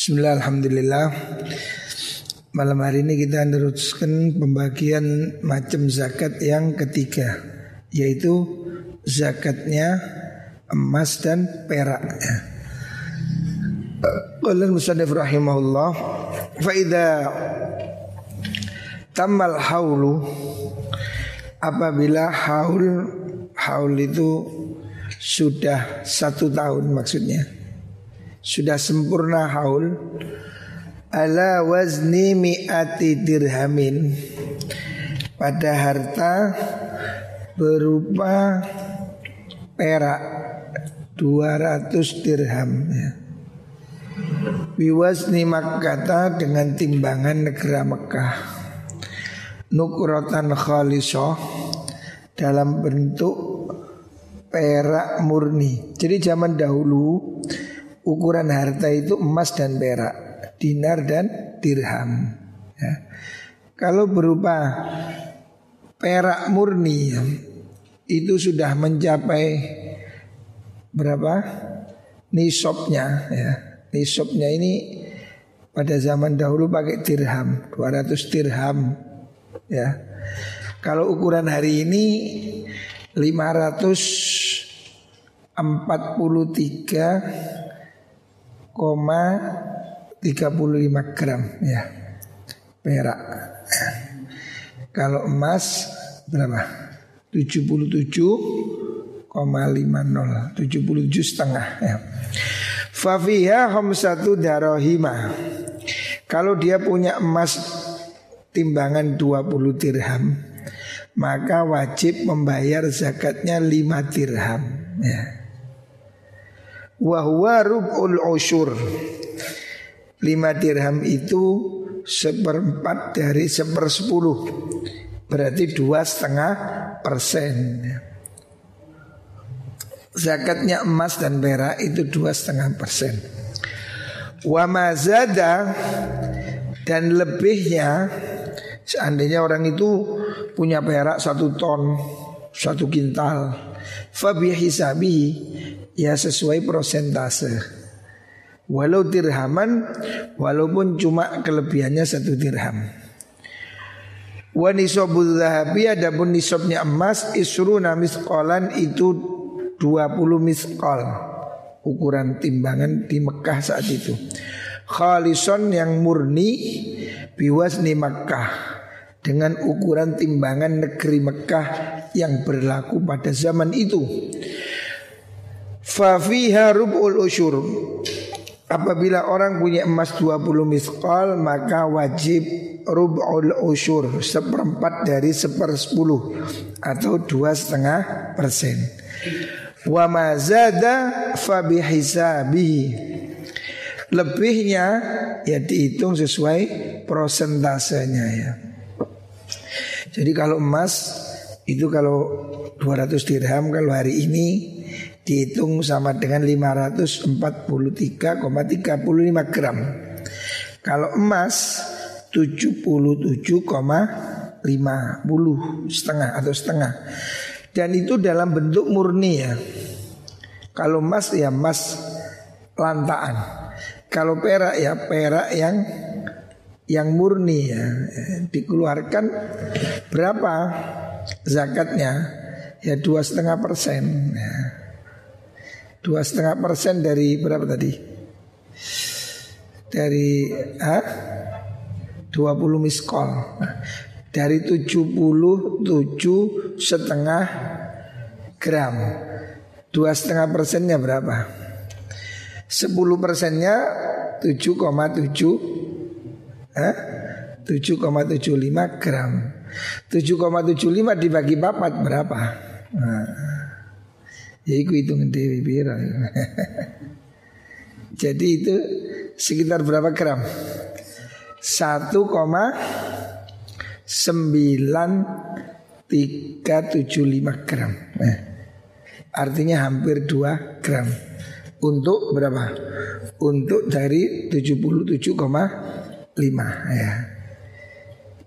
Bismillah, Alhamdulillah. Malam hari ini kita meneruskan pembagian macam zakat yang ketiga Yaitu zakatnya emas dan perak Qala al-musannif rahimahullah Fa'idha Tamal haulu Apabila haul Haul itu sudah satu tahun maksudnya sudah sempurna haul. Ala wazni mi'ati dirhamin. Pada harta berupa perak 200 dirham ya. Biwazni Makkata dengan timbangan negara Mekah. Nukrotan khalisoh Dalam bentuk perak murni. Jadi zaman dahulu ukuran harta itu emas dan perak, dinar dan dirham. Ya. Kalau berupa perak murni itu sudah mencapai berapa nisabnya ya. Nisabnya ini pada zaman dahulu pakai dirham, 200 dirham ya. Kalau ukuran hari ini 543 0,35 gram ya perak. Kalau emas berapa? 77,50 77 setengah ya. Fafiha satu darohima Kalau dia punya emas timbangan 20 dirham Maka wajib membayar zakatnya 5 dirham ya. Wahwa rub'ul usyur Lima dirham itu seperempat dari sepersepuluh. Berarti dua setengah persen. Zakatnya emas dan perak itu dua setengah persen. Wa mazada dan lebihnya Seandainya orang itu punya perak satu ton Satu kintal Fabi hisabihi ya sesuai prosentase. Walau dirhaman walaupun cuma kelebihannya satu dirham. Wa nisabul zahabi adapun nisabnya emas isruna misqalan itu 20 misqal ukuran timbangan di Mekah saat itu. Khalison yang murni biwasni Mekah dengan ukuran timbangan negeri Mekah yang berlaku pada zaman itu. Fafiha rub'ul usyur. Apabila orang punya emas 20 miskal Maka wajib rub'ul usyur Seperempat dari sepersepuluh Atau dua setengah persen. Wa mazada fabihisabihi Lebihnya ya dihitung sesuai prosentasenya ya. Jadi kalau emas itu kalau 200 dirham kalau hari ini dihitung sama dengan 543,35 gram. Kalau emas 77,50 setengah atau setengah. Dan itu dalam bentuk murni ya. Kalau emas ya emas lantaan. Kalau perak ya perak yang yang murni ya dikeluarkan berapa zakatnya ya dua setengah persen ya. Dua setengah persen dari berapa tadi? Dari ah, 20 miskol Dari 77 setengah gram Dua setengah persennya berapa? 10 persennya 7,7 eh? 7,75 gram 7,75 dibagi papat berapa? Nah, Ya itu hitungan dewi bira. Jadi itu sekitar berapa gram? 1,9375 gram. Eh, artinya hampir 2 gram. Untuk berapa? Untuk dari 77,5 ya.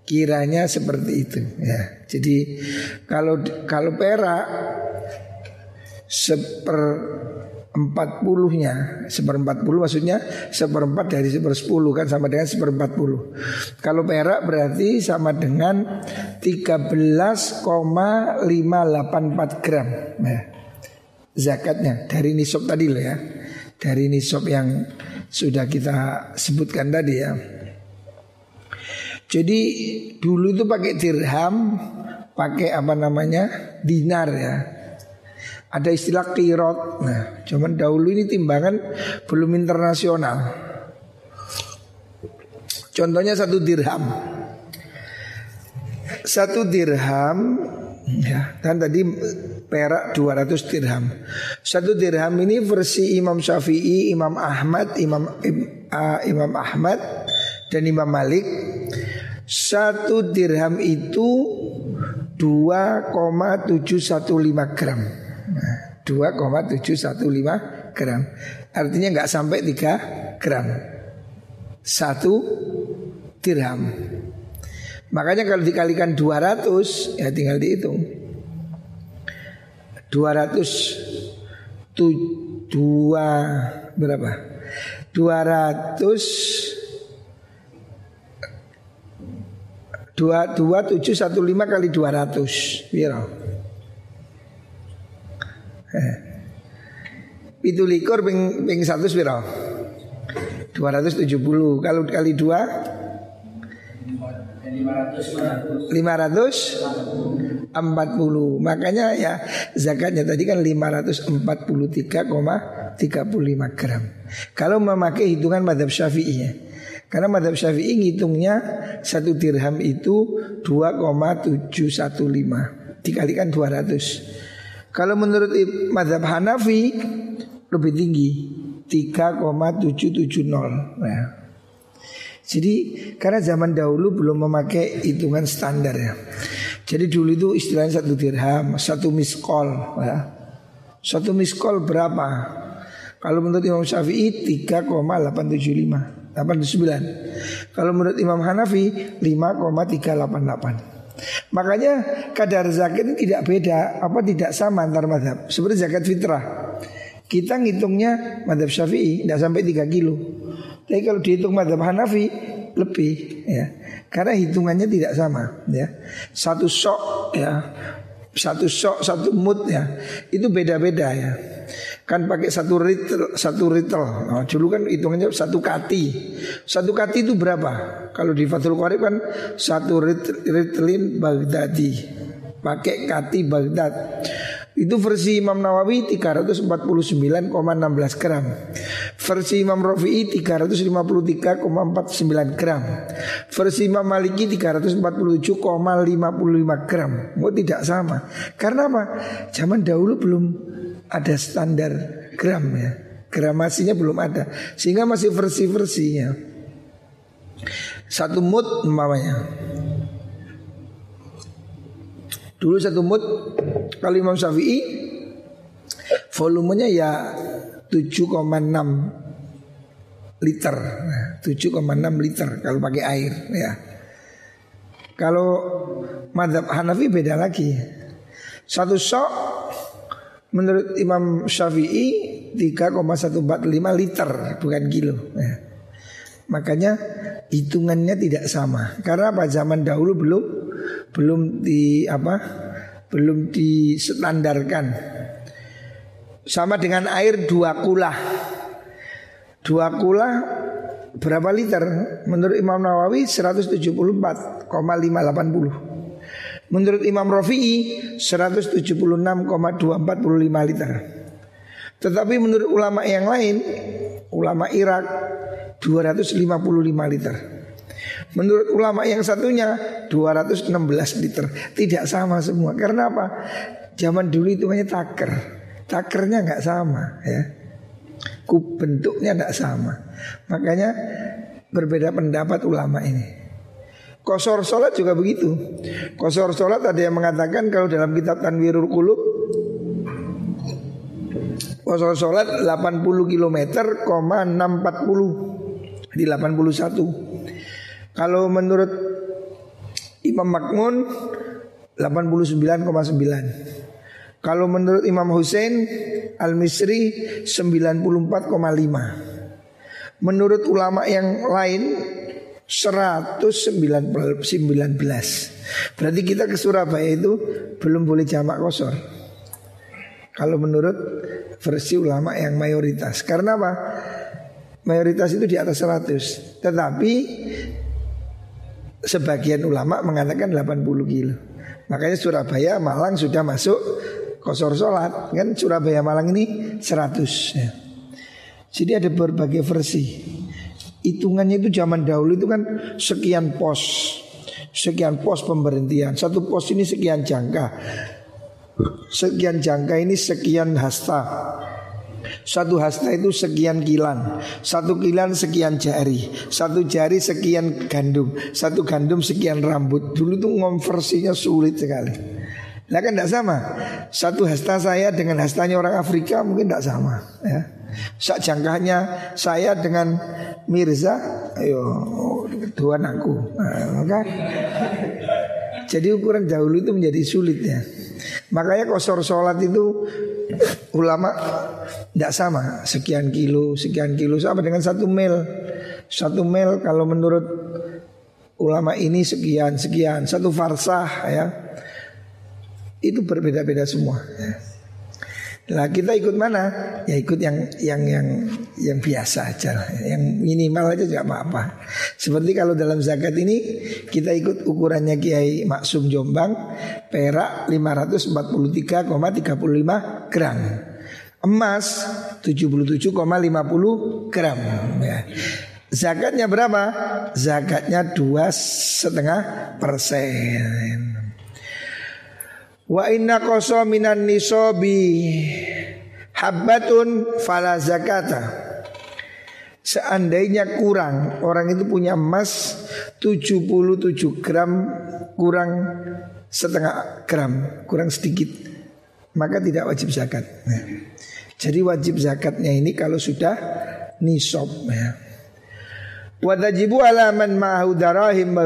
Kiranya seperti itu ya. Jadi kalau kalau perak empat puluhnya seperempat puluh maksudnya seperempat dari sepersepuluh kan sama dengan seperempat puluh. Kalau perak berarti sama dengan 13,584 gram. Nah, zakatnya dari nisab tadi loh ya. Dari nisab yang sudah kita sebutkan tadi ya. Jadi dulu itu pakai dirham pakai apa namanya? Dinar ya ada istilah kirot. Nah, cuman dahulu ini timbangan belum internasional. Contohnya satu dirham. Satu dirham ya, dan tadi perak 200 dirham. Satu dirham ini versi Imam Syafi'i, Imam Ahmad, Imam uh, Imam Ahmad dan Imam Malik. Satu dirham itu 2,715 gram. 2,715 gram. Artinya nggak sampai 3 gram. Satu dirham. Makanya kalau dikalikan 200 Ya tinggal dihitung. 200 tu, dua berapa? 200 dua dua tujuh satu lima kali dua ratus, Biro. Eh. Itu likur ping ping satu sepiro? 270 kalau kali dua? 540 Makanya ya zakatnya tadi kan 543,35 gram. Kalau memakai hitungan madhab syafi'i ya. Karena madhab syafi'i ngitungnya Satu dirham itu 2,715 Dikalikan 200 kalau menurut madhab Hanafi lebih tinggi 3,770 nah. Jadi karena zaman dahulu belum memakai hitungan standar ya Jadi dulu itu istilahnya satu dirham, satu miskol ya. Satu miskol berapa? Kalau menurut Imam Syafi'i 3,875 89 Kalau menurut Imam Hanafi 5,388 Makanya kadar zakat ini tidak beda, apa tidak sama antar madhab. Seperti zakat fitrah. Kita ngitungnya madhab syafi'i tidak sampai 3 kilo. Tapi kalau dihitung madhab Hanafi lebih ya. Karena hitungannya tidak sama ya. Satu sok ya. Satu sok, satu mut ya. Itu beda-beda ya. Kan pakai satu ritel satu ritel. Nah, dulu kan hitungannya satu kati. Satu kati itu berapa? Kalau di Fathul Qorib kan satu ritelin Baghdadi. Pakai kati Baghdad itu versi Imam Nawawi 349,16 gram Versi Imam Rafi'i 353,49 gram Versi Imam Maliki 347,55 gram Mau tidak sama Karena apa? Zaman dahulu belum ada standar gram ya. Gramasinya belum ada. Sehingga masih versi-versinya. Satu mut umpamanya. Dulu satu mut kalau Imam Syafi'i volumenya ya 7,6 liter. 7,6 liter kalau pakai air ya. Kalau madhab Hanafi beda lagi. Satu sok Menurut Imam Syafi'i 3,145 liter bukan kilo. Ya. Makanya hitungannya tidak sama. Karena apa zaman dahulu belum belum di apa? Belum distandarkan. Sama dengan air dua kula. Dua kula berapa liter? Menurut Imam Nawawi 174,580. Menurut Imam Rafi'i 176,245 liter. Tetapi menurut ulama yang lain, ulama Irak 255 liter. Menurut ulama yang satunya 216 liter. Tidak sama semua. Karena apa? Zaman dulu itu hanya taker. Takernya nggak sama ya. Kub bentuknya nggak sama. Makanya berbeda pendapat ulama ini. Kosor sholat juga begitu Kosor sholat ada yang mengatakan Kalau dalam kitab Tanwirul Kulub Kosor sholat 80 km, 640 Di 81 Kalau menurut Imam Makmun 89,9 Kalau menurut Imam Hussein Al-Misri 94,5 Menurut ulama yang lain 119 Berarti kita ke Surabaya itu belum boleh jamak kosor. Kalau menurut versi ulama yang mayoritas. Karena apa? Mayoritas itu di atas 100 Tetapi Sebagian ulama mengatakan 80 kilo. Makanya Surabaya Malang sudah masuk kosor sholat. Kan Surabaya Malang ini 100 ya. Jadi ada berbagai versi. Hitungannya itu zaman dahulu itu kan sekian pos. Sekian pos pemberhentian. Satu pos ini sekian jangka. Sekian jangka ini sekian hasta satu hasta itu sekian kilan. Satu kilan sekian jari. Satu jari sekian gandum. Satu gandum sekian rambut. Dulu tuh konversinya sulit sekali. Nah kan tidak sama. Satu hasta saya dengan hastanya orang Afrika mungkin tidak sama ya. Sak jangkahnya saya dengan Mirza Ayo Tuhan aku nah, maka Jadi ukuran dahulu itu menjadi sulit ya Makanya kosor sholat itu ulama tidak sama. Sekian kilo sekian kilo sama dengan satu mil. Satu mil kalau menurut ulama ini sekian sekian. Satu farsah ya. Itu berbeda-beda semua ya. Nah kita ikut mana? Ya ikut yang yang yang yang biasa aja. Yang minimal aja tidak apa-apa Seperti kalau dalam zakat ini Kita ikut ukurannya Kiai Maksum Jombang Perak 543,35 gram Emas 77,50 gram ya. Zakatnya berapa? Zakatnya dua setengah persen. Wa inna koso minan nisobi habbatun fala zakata. Seandainya kurang Orang itu punya emas 77 gram Kurang setengah gram Kurang sedikit Maka tidak wajib zakat nah, Jadi wajib zakatnya ini Kalau sudah nisob ya. Wadajibu alaman ma'ahu darahim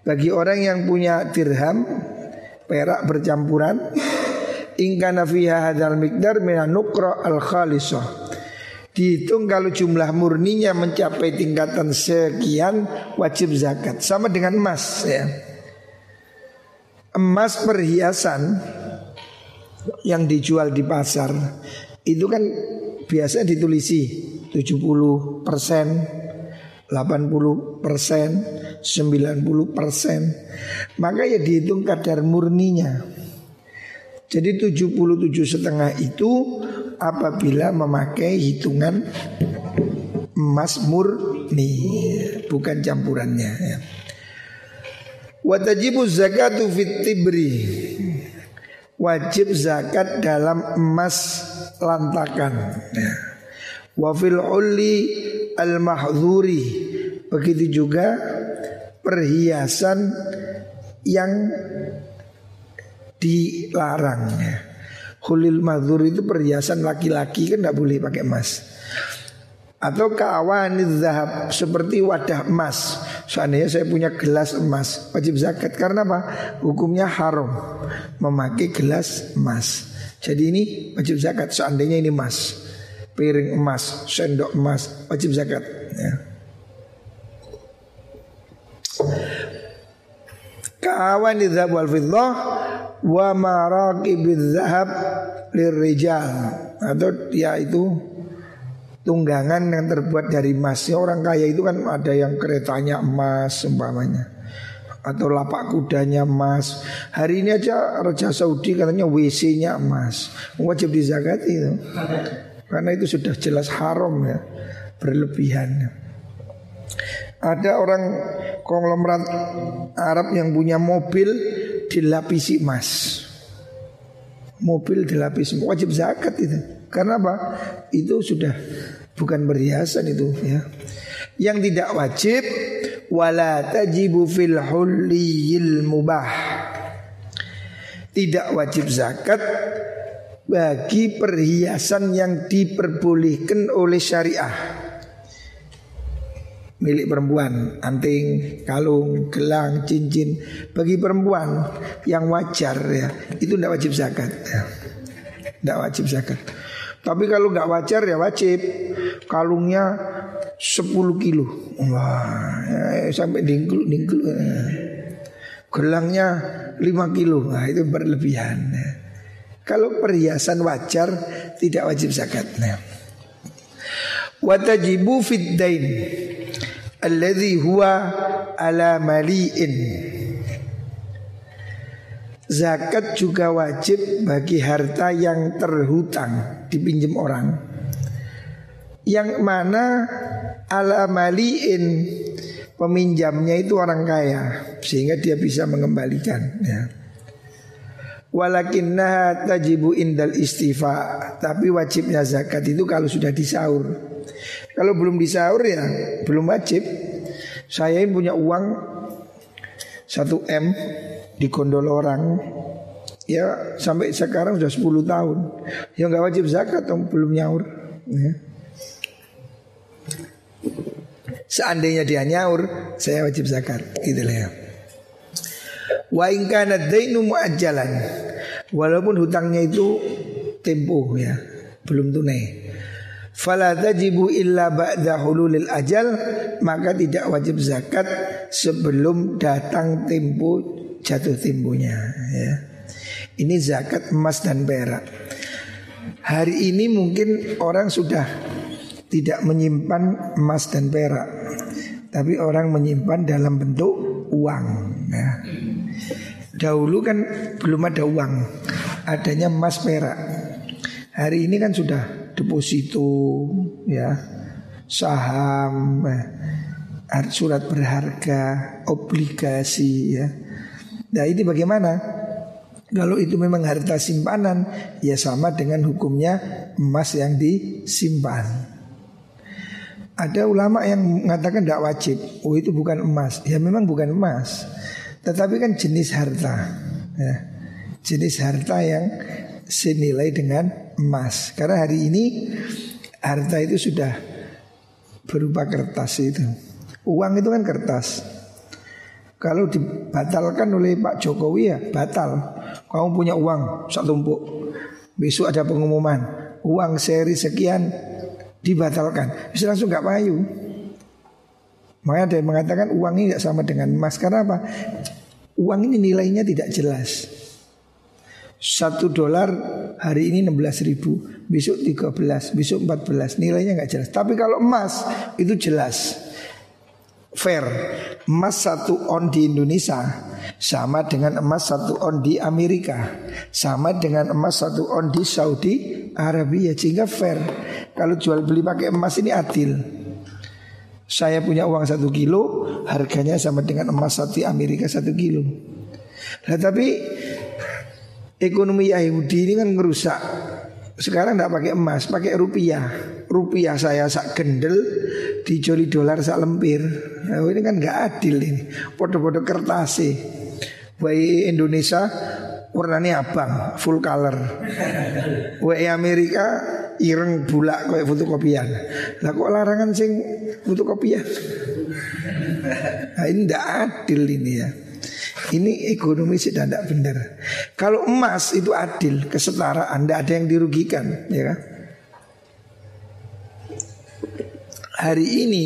Bagi orang yang punya dirham perak bercampuran. Ingkana fiha hadal mikdar mina nukra al khalisah. Dihitung kalau jumlah murninya mencapai tingkatan sekian wajib zakat. Sama dengan emas ya. Emas perhiasan yang dijual di pasar itu kan biasa ditulisi 70 persen 80 persen, 90 persen Maka ya dihitung kadar murninya Jadi 77 setengah itu apabila memakai hitungan emas murni Bukan campurannya ya. Watajibu zakatu fit tibri Wajib zakat dalam emas lantakan ya. Wafil uli al-mahdzuri. Begitu juga perhiasan yang dilarang. Hulil madhur itu perhiasan laki-laki kan tidak boleh pakai emas. Atau kawan zahab seperti wadah emas. Seandainya saya punya gelas emas wajib zakat karena apa? Hukumnya haram memakai gelas emas. Jadi ini wajib zakat seandainya ini emas piring emas, sendok emas, wajib zakat. Ya. Kawan dzahab wal fiddah wa maraqibidz zahab lirijal atau dia itu tunggangan yang terbuat dari emas. Ya, orang kaya itu kan ada yang keretanya emas umpamanya atau lapak kudanya emas. Hari ini aja Raja Saudi katanya WC-nya emas. Wajib dizakati itu. Karena itu sudah jelas haram ya Berlebihan. Ada orang konglomerat Arab yang punya mobil Dilapisi emas. Mobil dilapisi Wajib zakat itu. Karena apa? Itu sudah bukan berhiasan itu ya. Yang tidak wajib Wala tajibu fil hulliyil mubah. Tidak wajib zakat bagi perhiasan yang diperbolehkan oleh syariah milik perempuan anting kalung gelang cincin bagi perempuan yang wajar ya itu tidak wajib zakat ya. Tidak wajib zakat. Tapi kalau nggak wajar ya wajib. Kalungnya 10 kilo. Wah, ya, sampai dingkul dingkul. Gelangnya 5 kilo. Nah, itu berlebihan. Kalau perhiasan wajar tidak wajib zakat. Nah. Watajibu fid dain alladhi huwa ala mali'in. Zakat juga wajib bagi harta yang terhutang dipinjam orang Yang mana ala maliin Peminjamnya itu orang kaya Sehingga dia bisa mengembalikan ya. Walakinnaha tajibu indal istifa. Tapi wajibnya zakat itu kalau sudah disaur. Kalau belum disaur ya belum wajib. Saya ini punya uang 1 M di gondol orang. Ya sampai sekarang sudah 10 tahun. Ya nggak wajib zakat dong belum nyaur. Ya. seandainya dia nyaur saya wajib zakat. Gitu lah ya wa in kana dainu muajjalan walaupun hutangnya itu tempo ya belum tunai fala tajibu illa ba'da hululil ajal maka tidak wajib zakat sebelum datang tempo jatuh timbunya ya. Ini zakat emas dan perak. Hari ini mungkin orang sudah tidak menyimpan emas dan perak, tapi orang menyimpan dalam bentuk uang. Dahulu kan belum ada uang, adanya emas perak. Hari ini kan sudah deposito, ya, saham, eh, surat berharga, obligasi, ya. Nah ini bagaimana? Kalau itu memang harta simpanan Ya sama dengan hukumnya emas yang disimpan. Ada ulama yang mengatakan tidak wajib. Oh itu bukan emas. Ya memang bukan emas Tetapi kan jenis harta ya. Jenis harta yang senilai dengan emas Karena hari ini harta itu sudah berupa kertas itu Uang itu kan kertas kalau dibatalkan oleh Pak Jokowi ya batal. Kamu punya uang satu tumpuk. Besok ada pengumuman uang seri sekian dibatalkan. Bisa langsung nggak payu. Makanya ada yang mengatakan uang ini tidak sama dengan emas. Karena apa? Uang ini nilainya tidak jelas. Satu dolar hari ini 16 ribu Besok 13, besok 14 Nilainya nggak jelas. Tapi kalau emas itu jelas. Fair. Emas satu on di Indonesia sama dengan emas satu on di Amerika. Sama dengan emas satu on di Saudi Arabia. Sehingga fair. Kalau jual beli pakai emas ini adil saya punya uang satu kilo harganya sama dengan emas satu Amerika satu kilo nah tapi ekonomi Yahudi ini kan ngerusak sekarang tidak pakai emas, pakai rupiah. Rupiah saya sak gendel, dijoli dolar sak lempir. Nah, ini kan nggak adil ini. Podo-podo kertas sih. Bayi Indonesia warnanya abang, full color. Wae Amerika ireng bulak kayak fotokopian. Lah kok larangan sing fotokopian? Nah, ini tidak adil ini ya. Ini ekonomi sudah tidak benar. Kalau emas itu adil, kesetaraan, tidak ada yang dirugikan, ya kan? Hari ini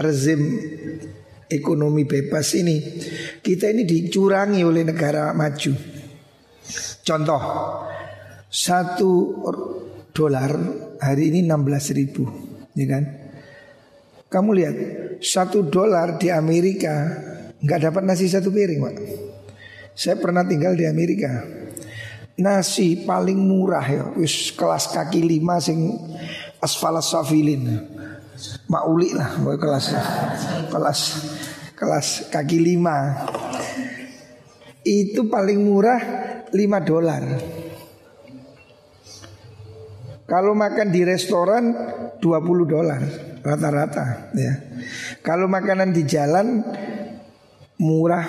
rezim ekonomi bebas ini kita ini dicurangi oleh negara maju. Contoh, satu dolar hari ini 16 ribu, ya kan? Kamu lihat, satu dolar di Amerika nggak dapat nasi satu piring, Pak. Saya pernah tinggal di Amerika. Nasi paling murah ya, wis kelas kaki lima sing asfalas safilin. Mauli lah, kelas kelas kelas kaki lima. Itu paling murah 5 dolar. Kalau makan di restoran 20 dolar rata-rata ya. Kalau makanan di jalan murah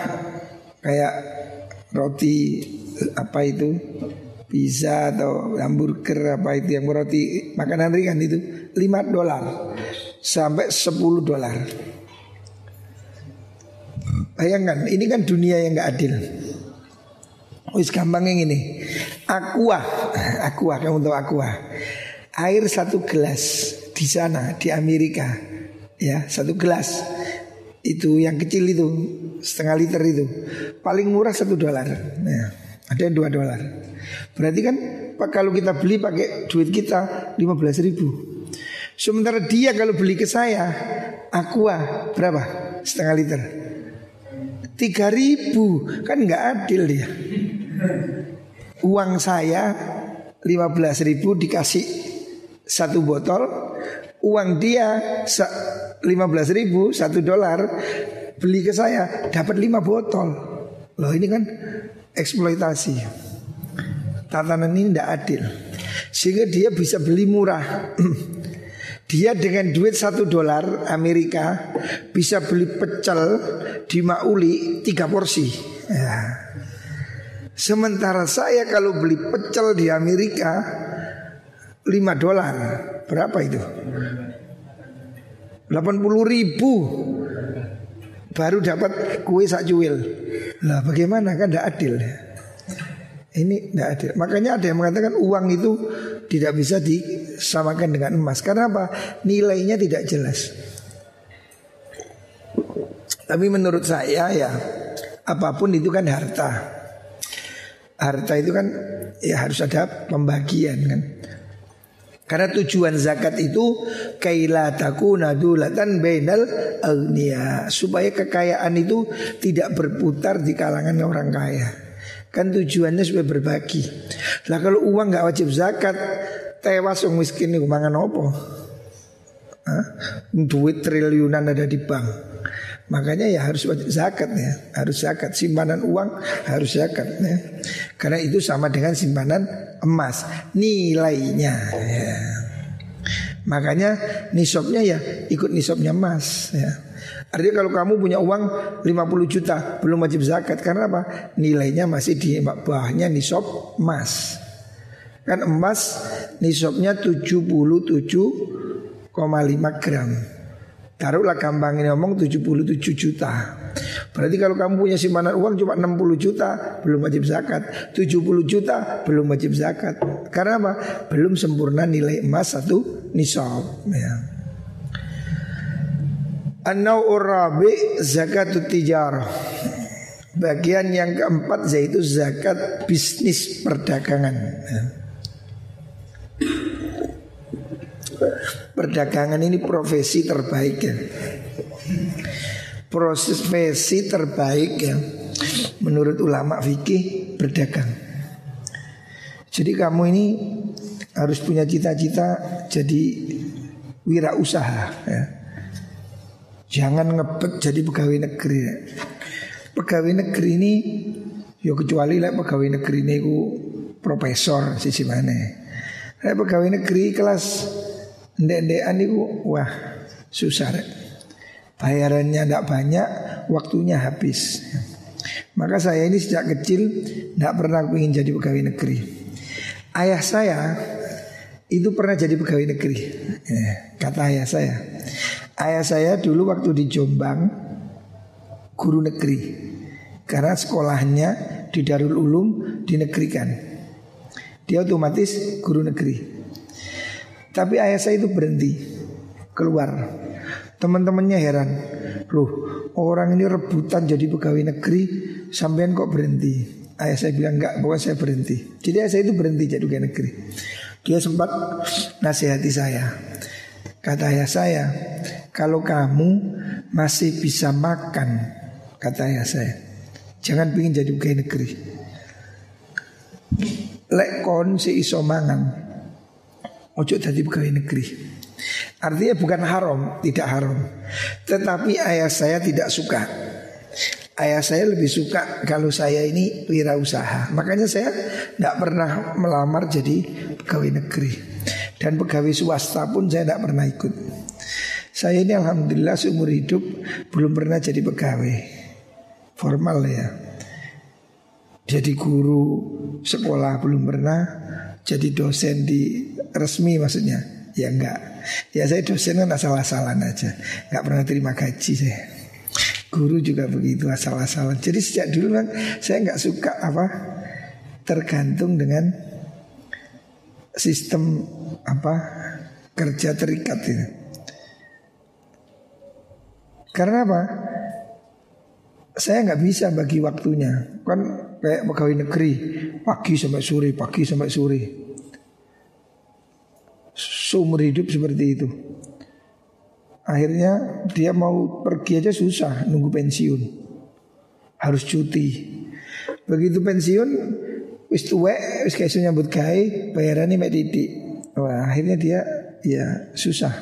kayak roti apa itu pizza atau hamburger apa itu yang roti makanan ringan itu 5 dolar sampai 10 dolar. Bayangkan ini kan dunia yang nggak adil. Wis yang ini. aqua, aqua kamu tahu aqua. Air satu gelas di sana di Amerika, ya satu gelas itu yang kecil itu setengah liter itu paling murah satu dolar. Nah, ada yang dua dolar. Berarti kan kalau kita beli pakai duit kita lima belas ribu. Sementara dia kalau beli ke saya aqua berapa setengah liter tiga ribu kan nggak adil dia. Uang saya lima belas ribu dikasih satu botol, uang dia lima belas ribu satu dolar beli ke saya dapat lima botol. Loh ini kan eksploitasi. Tatanan ini tidak adil. Sehingga dia bisa beli murah. dia dengan duit satu dolar Amerika bisa beli pecel di Mauli tiga porsi. Ya. Sementara saya kalau beli pecel di Amerika 5 dolar. Berapa itu? 80 ribu. Baru dapat kue sak cuil. Lah bagaimana? Kan tidak adil. Ini tidak adil. Makanya ada yang mengatakan uang itu Tidak bisa disamakan dengan emas. Karena apa? Nilainya tidak jelas. Tapi menurut saya ya Apa pun itu kan harta harta itu kan ya harus ada pembagian kan. Karena tujuan zakat itu kaila takuna dulatan bainal agniya supaya kekayaan itu tidak berputar di kalangan orang kaya. Kan tujuannya supaya berbagi. Lah kalau uang nggak wajib zakat, tewas orang miskin itu mangan opo? Hah? Duit triliunan ada di bank. Makanya ya harus zakat ya, harus zakat. Simpanan uang harus zakat ya. Karena itu sama dengan simpanan emas, nilainya ya. Makanya nisabnya ya ikut nisabnya emas ya. Artinya kalau kamu punya uang 50 juta belum wajib zakat karena apa? Nilainya masih di bawahnya nisab emas. Kan emas nisabnya 77,5 gram. Taruhlah gampang ini ngomong 77 juta Berarti kalau kamu punya simpanan uang cuma 60 juta Belum wajib zakat 70 juta belum wajib zakat Karena apa? Belum sempurna nilai emas satu nisab ya. An-naw'ur rabi zakat tijarah Bagian yang keempat yaitu zakat bisnis perdagangan ya. Perdagangan ini profesi terbaik ya Profesi terbaik ya Menurut ulama fikih berdagang Jadi kamu ini harus punya cita-cita jadi wirausaha ya Jangan ngebet jadi pegawai negeri ya. Pegawai negeri ini Ya kecuali lah pegawai negeri ini ku profesor sisi mana Nah, pegawai negeri kelas Ndek-ndekan itu wah susah rek. Bayarannya tidak banyak, waktunya habis. Maka saya ini sejak kecil tidak pernah ingin jadi pegawai negeri. Ayah saya itu pernah jadi pegawai negeri. Ya, kata ayah saya. Ayah saya dulu waktu di Jombang guru negeri. Karena sekolahnya di Darul Ulum dinegerikan. Dia otomatis guru negeri. Tapi ayah saya itu berhenti keluar. Teman-temannya heran, loh orang ini rebutan jadi pegawai negeri, sampean kok berhenti? Ayah saya bilang enggak, bahwa saya berhenti. Jadi ayah saya itu berhenti jadi pegawai negeri. Dia sempat nasihati saya. Kata ayah saya, kalau kamu masih bisa makan, kata ayah saya, jangan pingin jadi pegawai negeri. Lek kon si iso mangan, Ojo jadi pegawai negeri Artinya bukan haram, tidak haram. Tetapi ayah saya tidak suka. Ayah saya lebih suka kalau saya ini wirausaha. Makanya saya tidak pernah melamar jadi pegawai negeri. Dan pegawai swasta pun saya tidak pernah ikut. Saya ini Alhamdulillah seumur hidup belum pernah jadi pegawai. Formal ya. Jadi guru sekolah belum pernah Jadi dosen di resmi maksudnya. Ya enggak Ya saya dosen kan asal-asalan aja Enggak pernah terima gaji saya Guru juga begitu asal-asalan Jadi sejak dulu kan saya enggak suka apa tergantung dengan sistem apa kerja terikat itu. Karena apa? Saya nggak bisa bagi waktunya. Kan kayak pegawai negeri pagi sampai sore, pagi sampai sore. Seumur hidup seperti itu. Akhirnya dia mau pergi aja susah nunggu pensiun. Harus cuti. Begitu pensiun wis tuwek wis kayak nyambut gawe bayarannya mek titik. Wah, akhirnya dia ya susah.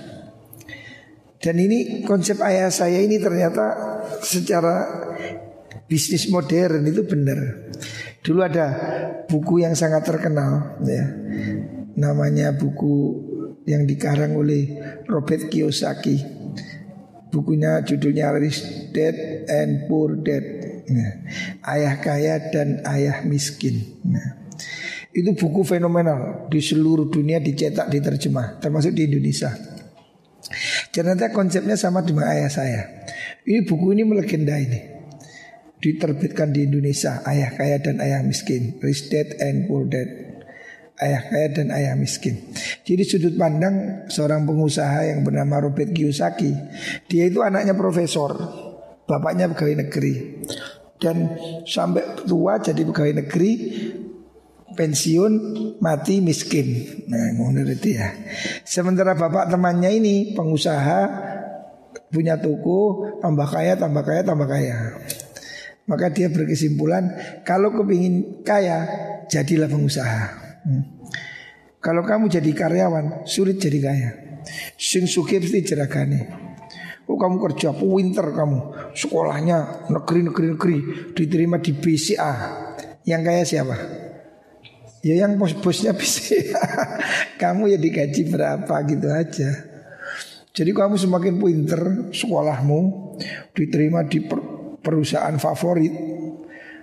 Dan ini konsep ayah saya ini ternyata secara bisnis modern itu benar. Dulu ada buku yang sangat terkenal ya. Namanya buku yang dikarang oleh Robert Kiyosaki. Bukunya judulnya Rich Dad and Poor Dad. Nah, ayah kaya dan ayah miskin. Nah, itu buku fenomenal di seluruh dunia dicetak diterjemah termasuk di Indonesia. Ternyata konsepnya sama dengan ayah saya. Ini buku ini melegenda ini. Diterbitkan di Indonesia Ayah kaya dan ayah miskin Rich Dad and Poor Dad ayah kaya dan ayah miskin. Jadi sudut pandang seorang pengusaha yang bernama Robert Kiyosaki, dia itu anaknya profesor, bapaknya pegawai negeri. Dan sampai tua jadi pegawai negeri, pensiun mati miskin. Nah, menurut dia. Sementara bapak temannya ini pengusaha punya toko, tambah kaya, tambah kaya, tambah kaya. Maka dia berkesimpulan kalau kepingin kaya jadilah pengusaha. Hmm. Kalau kamu jadi karyawan sulit jadi kaya. Sing sugih mesti jeragane. Oh kamu kerja winter kamu sekolahnya negeri-negeri negeri diterima di BCA. Yang kaya siapa? Ya yang bos-bosnya BCA. kamu ya digaji berapa gitu aja. Jadi kamu semakin pinter sekolahmu diterima di perusahaan favorit.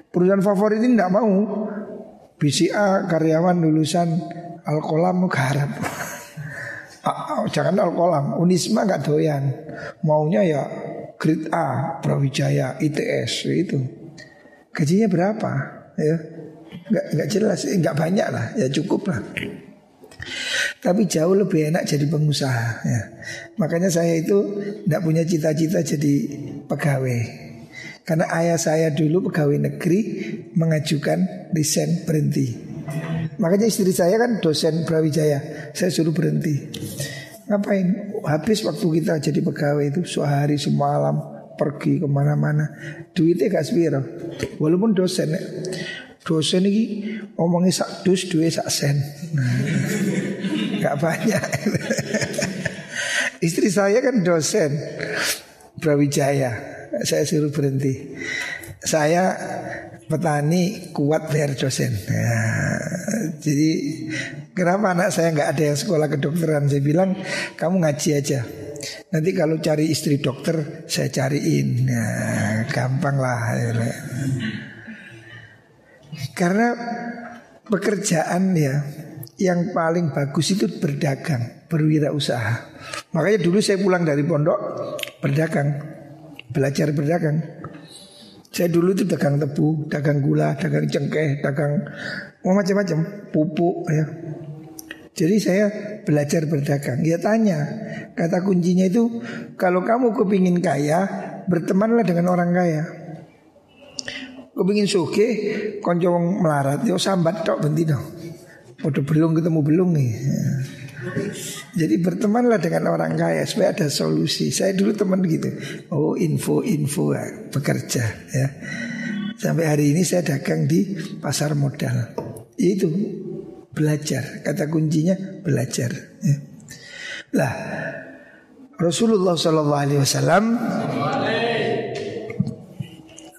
Perusahaan favorit ini tidak mau BCA karyawan lulusan Alkolam garap. Ah, jangan Alkolam, Unisma nggak doyan. Maunya ya grade A, Brawijaya, ITS itu. Gajinya berapa? Ya, nggak nggak jelas, eh, nggak banyak lah, ya cukup lah. Tapi jauh lebih enak jadi pengusaha ya. Makanya saya itu tidak punya cita-cita jadi pegawai karena ayah saya dulu pegawai negeri mengajukan desain berhenti. Makanya istri saya kan dosen Brawijaya. Saya suruh berhenti. Ngapain? Habis waktu kita jadi pegawai itu sehari semalam pergi ke mana-mana. Duitnya gak sepiro. Walaupun dosen dosen ini omongnya sak dus duit sak sen. Nah, gak banyak. Istri saya kan dosen Brawijaya saya suruh berhenti. Saya petani kuat biar dosen. Ya, jadi kenapa anak saya nggak ada yang sekolah kedokteran? Saya bilang kamu ngaji aja. Nanti kalau cari istri dokter saya cariin. Ya, gampang lah. Ya. Karena pekerjaan ya yang paling bagus itu berdagang, berwirausaha. Makanya dulu saya pulang dari pondok berdagang belajar berdagang. Saya dulu itu dagang tebu, dagang gula, dagang cengkeh, dagang oh, macam-macam, pupuk ya. Jadi saya belajar berdagang. Ya tanya, kata kuncinya itu kalau kamu kepingin kaya, bertemanlah dengan orang kaya. Kepingin suge, konjong melarat, yo sambat tok benti dong. Udah belum ketemu belum nih. Jadi bertemanlah dengan orang kaya supaya ada solusi. Saya dulu teman gitu. Oh info-info ya, bekerja ya. Sampai hari ini saya dagang di pasar modal. Itu belajar. Kata kuncinya belajar. Ya. Lah Rasulullah Shallallahu Alaihi Wasallam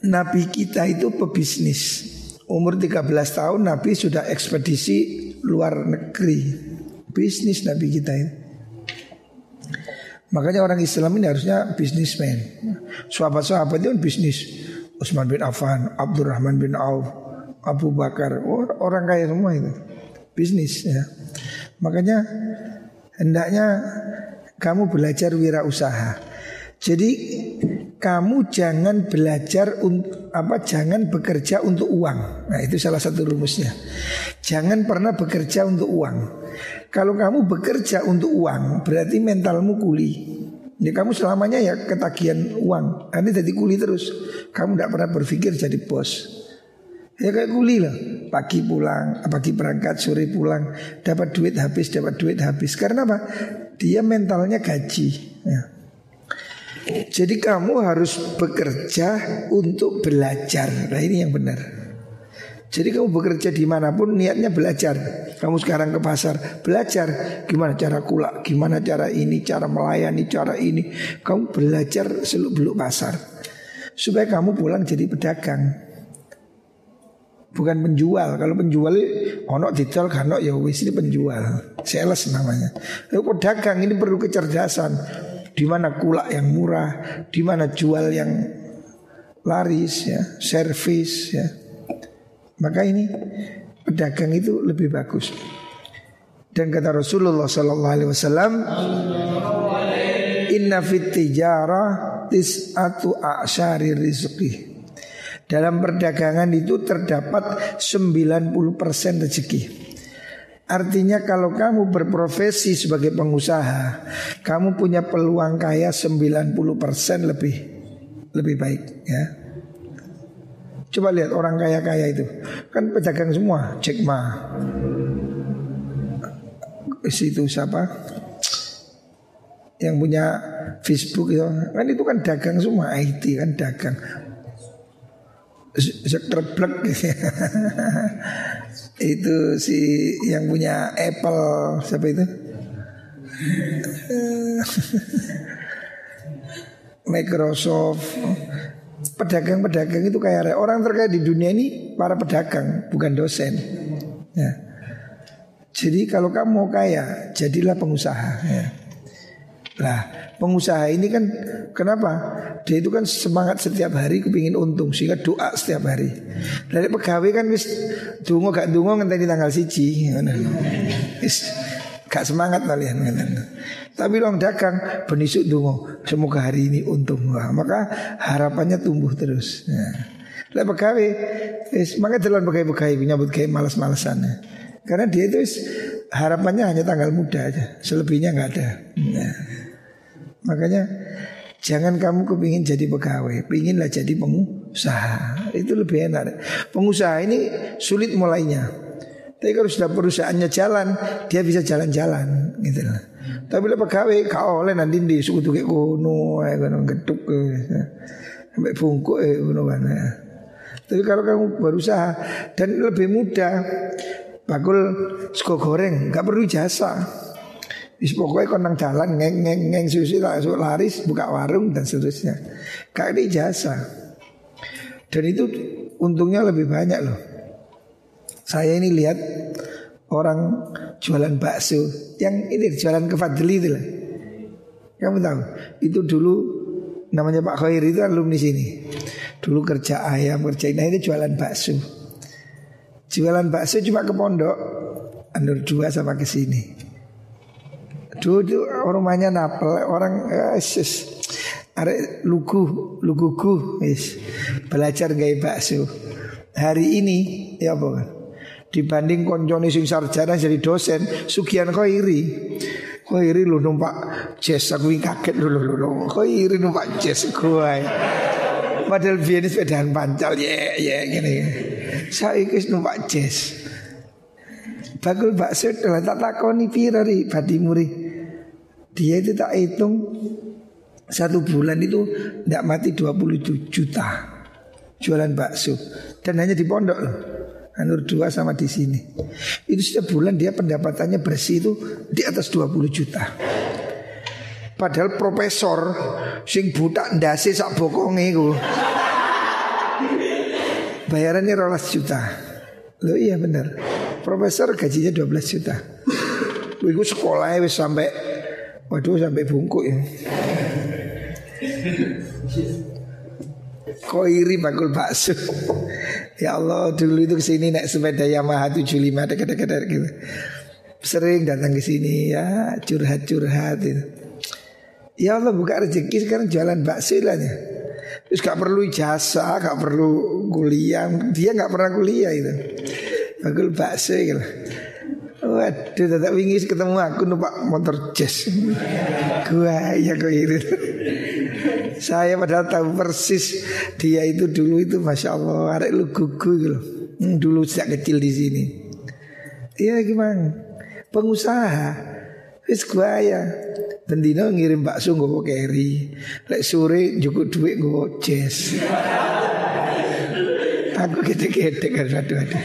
Nabi kita itu pebisnis. Umur 13 tahun Nabi sudah ekspedisi luar negeri bisnis Nabi kita ini. Makanya orang Islam ini harusnya bisnismen. Sahabat-sahabat itu kan bisnis. Utsman bin Affan, Abdurrahman bin Auf, Abu Bakar, orang kaya semua itu. Bisnis ya. Makanya hendaknya kamu belajar wirausaha. Jadi kamu jangan belajar apa jangan bekerja untuk uang. Nah, itu salah satu rumusnya. Jangan pernah bekerja untuk uang. Kalau kamu bekerja untuk uang, berarti mentalmu kuli. Ya kamu selamanya ya ketagihan uang. Nanti jadi kuli terus. Kamu tidak pernah berpikir jadi bos. Ya kayak kuli lah. Pagi pulang, pagi berangkat, sore pulang, dapat duit habis, dapat duit habis. Karena apa? Dia mentalnya gaji. Ya. Jadi kamu harus bekerja untuk belajar. Nah ini yang benar. Jadi kamu bekerja di mana pun niatnya belajar. Kamu sekarang ke pasar belajar gimana cara kulak, gimana cara ini, cara melayani, cara ini. Kamu belajar seluk beluk pasar supaya kamu pulang jadi pedagang. Bukan penjual. Kalau penjual ono detail kan ya wis ini penjual. Sales namanya. Lalu pedagang ini perlu kecerdasan di mana kulak yang murah, di mana jual yang laris ya, servis ya. Maka ini pedagang itu lebih bagus. Dan kata Rasulullah sallallahu alaihi wasallam, "Inna fit tijarah tis'atu a'syari rizqi." Dalam perdagangan itu terdapat 90% rezeki. Artinya kalau kamu berprofesi sebagai pengusaha, kamu punya peluang kaya 90% lebih lebih baik ya. Coba lihat orang kaya-kaya itu. Kan pedagang semua, Jack Ma. Situ siapa? Yang punya Facebook itu kan itu kan dagang semua IT kan dagang Zuckerberg itu si yang punya Apple siapa itu Microsoft pedagang-pedagang itu kayak orang terkaya di dunia ini para pedagang bukan dosen ya. jadi kalau kamu mau kaya jadilah pengusaha ya. Lah pengusaha ini kan kenapa? Dia itu kan semangat setiap hari kepingin untung sehingga doa setiap hari. Dari pegawai kan wis dungo gak dungo ngenteni tanggal siji. Wis gak semangat kalian Tapi long dagang benisuk dungo semoga hari ini untung. Wah, maka harapannya tumbuh terus. Ya. Lah pegawai mangga delon pegawai-pegawai nyambut kayak malas-malasan. Karena dia itu harapannya hanya tanggal muda aja, selebihnya nggak ada. Ya. Makanya jangan kamu kepingin jadi pegawai, pinginlah jadi pengusaha. Itu lebih enak. Pengusaha ini sulit mulainya. Tapi kalau sudah perusahaannya jalan, dia bisa jalan-jalan gitu lah. Tapi kalau pegawai kau oleh nanti di suku tuh kayak kayak geduk, sampai bungkuk, eh kuno mana. Tapi kalau kamu berusaha dan lebih mudah, bakul sego goreng, nggak perlu jasa. Wis pokoknya kau nang jalan ngeng ngeng ngeng susu langsung laris buka warung dan seterusnya. Kayak ini jasa. Dan itu untungnya lebih banyak loh. Saya ini lihat orang jualan bakso yang ini jualan ke Fadli itu lah. Kamu tahu itu dulu namanya Pak Khair itu alumni sini. Dulu kerja ayam kerja ini itu jualan bakso. Jualan bakso cuma ke pondok, Anur dua sama ke sini. Dulu rumahnya napel orang eh, are lugu luguku is belajar gaya bakso. Hari ini ya apa kan? Dibanding konjoni sing sarjana jadi dosen, Sugian iri kau iri lu numpak jazz aku kaget lu lu lu. iri numpak jazz gue. Padahal biar sepedaan pancal ya ya gini. Saya ikut numpak jazz. Bagul bakso telah tak takoni pirari badimuri. Dia itu tak hitung satu bulan itu tidak mati 20 juta jualan bakso dan hanya di pondok loh. Anur dua sama di sini. Itu setiap bulan dia pendapatannya bersih itu di atas 20 juta. Padahal profesor sing buta ndase sak bokonge iku. Bayarannya rolas juta. Loh iya benar. Profesor gajinya 12 juta. Iku sekolahnya wis sampai Waduh sampai bungkuk ya. Kok iri bakul bakso Ya Allah dulu itu ke sini naik sepeda Yamaha 75 dekat-dekat gitu Sering datang ke sini ya curhat-curhat itu. Ya Allah buka rezeki sekarang jualan bakso lah ya. Terus gak perlu jasa, gak perlu kuliah. Dia gak pernah kuliah itu. Bagul bakso gitu. Waduh, tetap wingi ketemu aku numpak motor jazz. Gua ya kok itu. Saya padahal tahu persis dia itu dulu itu masya Allah arek lu gugu gitu. Hmm, dulu sejak kecil di sini. Iya gimana? Pengusaha. Wis gua ya. Bendino ngirim bakso gue keri. Lek sore cukup duit gue jazz. Aku gede-gede kan aduh, aduh.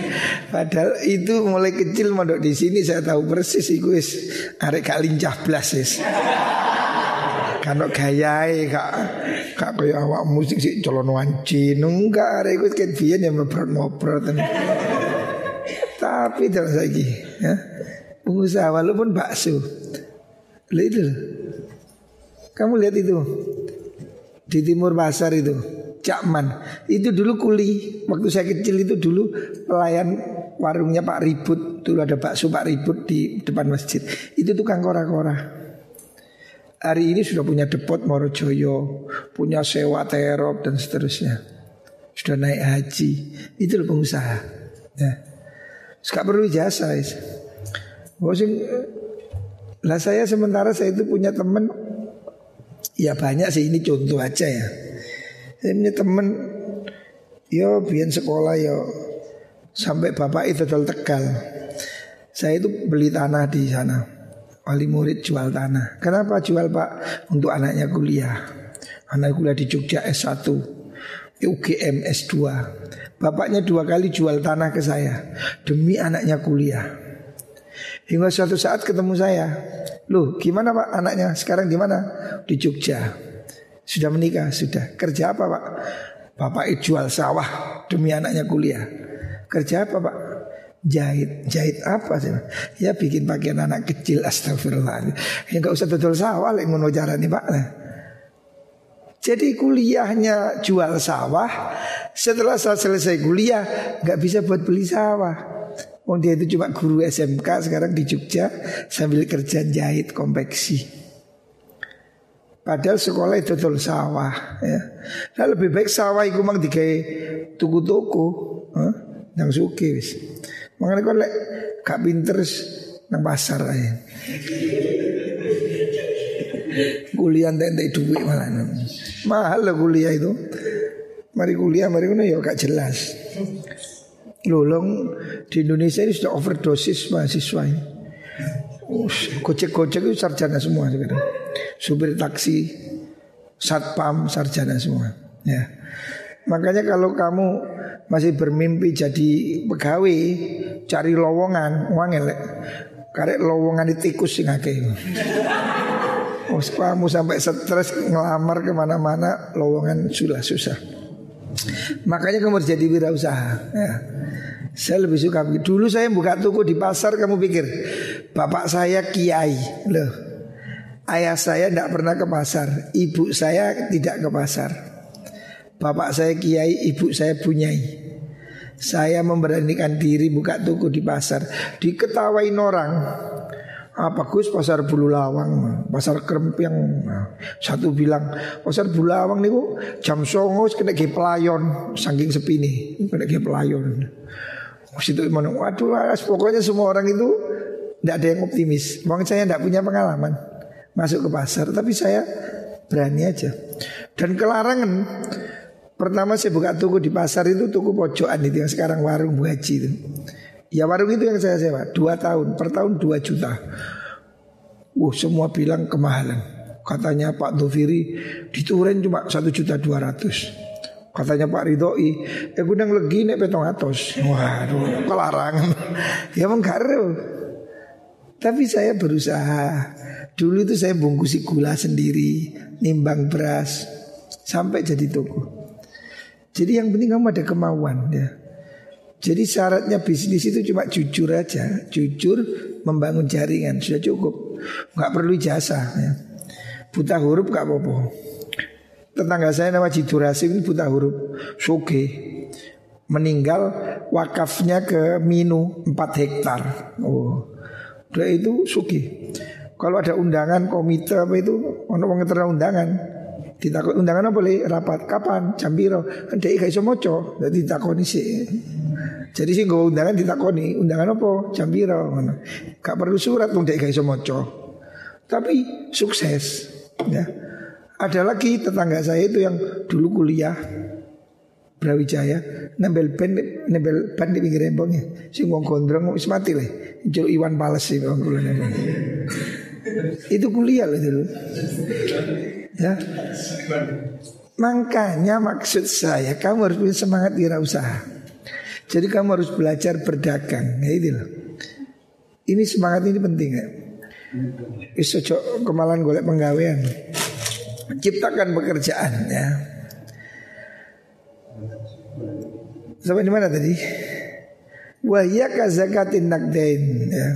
Padahal itu mulai kecil mondok di sini saya tahu persis iku wis arek gak lincah blas wis. Kano gayae kak kak kaya awak musik sih colon wanci enggak arek iku ket biyen ya mebrot-mebrot. Tapi terus lagi ya. Pengusaha walaupun bakso. Lihat itu. Kamu lihat itu. Di timur pasar itu. Cakman. Itu dulu kuli. Waktu saya kecil itu dulu pelayan warungnya Pak Ribut. Dulu ada bakso Pak Ribut di depan masjid. Itu tukang kora-kora. Hari ini sudah punya depot Morojoyo punya sewa terop dan seterusnya. Sudah naik haji. Itu loh pengusaha. Ya. Gak perlu jasa is. lah saya sementara saya itu punya teman ya banyak sih ini contoh aja ya punya temen. Yo biar sekolah yo. Sampai bapak itu dol tegal. Saya itu beli tanah di sana. Wali murid jual tanah. Kenapa jual pak? Untuk anaknya kuliah. Anak kuliah di Jogja S1 UGM S2 Bapaknya dua kali jual tanah ke saya. Demi anaknya kuliah. Hingga suatu saat ketemu saya. Loh gimana pak anaknya? Sekarang di mana? Di Jogja sudah menikah, sudah. Kerja apa pak? Bapak jual sawah demi anaknya kuliah. Kerja apa pak? Jahit, jahit apa sih? Ya bikin pakaian anak kecil astagfirullah. Ya nggak usah betul sawah lek ngono nih pak. Jadi kuliahnya jual sawah. Setelah saya selesai kuliah nggak bisa buat beli sawah. Oh dia itu cuma guru SMK sekarang di Jogja sambil kerja jahit konveksi. Padahal sekolah itu tuh sawah ya. Nah, lebih baik sawah itu mang dikai tuku toko, huh? yang suki wis. Makanya kau lek gak pinter nang pasar aja. kuliah tidak duit malah. Mahal lah kuliah itu. Mari kuliah, mari kuliah ya gak jelas. Lolong di Indonesia ini sudah overdosis mahasiswa ini. Gojek-gojek itu sarjana semua sekarang. Supir taksi, satpam, sarjana semua. Ya. Makanya kalau kamu masih bermimpi jadi pegawai, cari lowongan, uang elek. Karek lowongan di tikus sing akeh. Oh, kamu sampai stres ngelamar ke mana-mana lowongan sudah susah. Makanya kamu harus jadi wirausaha. Ya. Saya lebih suka Dulu saya buka toko di pasar kamu pikir Bapak saya kiai Loh Ayah saya tidak pernah ke pasar Ibu saya tidak ke pasar Bapak saya kiai Ibu saya punyai Saya memberanikan diri buka toko di pasar Diketawain orang apa Gus pasar Bulu Lawang, pasar Krempiang. Satu bilang pasar Bulu Lawang nih jam songo kena ke pelayon saking sepi nih kena ke pelayon. Situ mana? Waduh, pokoknya semua orang itu tidak ada yang optimis. Mungkin saya tidak punya pengalaman masuk ke pasar, tapi saya berani aja. Dan kelarangan pertama saya buka toko di pasar itu toko pojokan itu yang sekarang warung Bu Haji itu. Ya warung itu yang saya sewa dua tahun per tahun dua juta. Uh semua bilang kemahalan. Katanya Pak Doviri diturin cuma satu juta dua ratus. Katanya Pak Ridhoi, eh gudang legi nek petong atos. Waduh, kelarangan. ya mengkaru. Tapi saya berusaha. Dulu itu saya bungkusi gula sendiri, nimbang beras, sampai jadi toko. Jadi yang penting kamu ada kemauan ya. Jadi syaratnya bisnis itu cuma jujur aja, jujur membangun jaringan sudah cukup, nggak perlu jasa. Ya. Buta huruf gak apa-apa. Tetangga saya nama Jidurasi ini buta huruf Soge Meninggal wakafnya ke Minu 4 hektar Oh Udah itu Sugi Kalau ada undangan komite apa itu Ono pengeteran undangan Ditakon undangan apa le? Rapat kapan? Jam piro? Kan dhek gak iso maca, dadi ditakoni sih. Jadi sih gue undangan ditakoni, undangan apa? Jam ngono. Gak perlu surat wong dhek gak iso. Tapi sukses ya. Ada lagi tetangga saya itu yang dulu kuliah Brawijaya nembel ban nembel ban di pinggir rembongnya. Sing wong gondrong wis mati le. Jul Iwan Pales sih wong kula Itu kuliah loh dulu. Ya. Makanya maksud saya kamu harus punya semangat usaha. Jadi kamu harus belajar berdagang, ya itu loh. Ini semangat ini penting ya. Iso kemalan golek penggawean. Ciptakan pekerjaan ya. Sampai di mana tadi? Wahya kazakatin nakdain ya.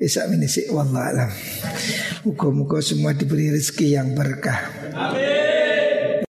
Bisa minisi wallah alam. Muka-muka semua diberi rezeki yang berkah. Amin.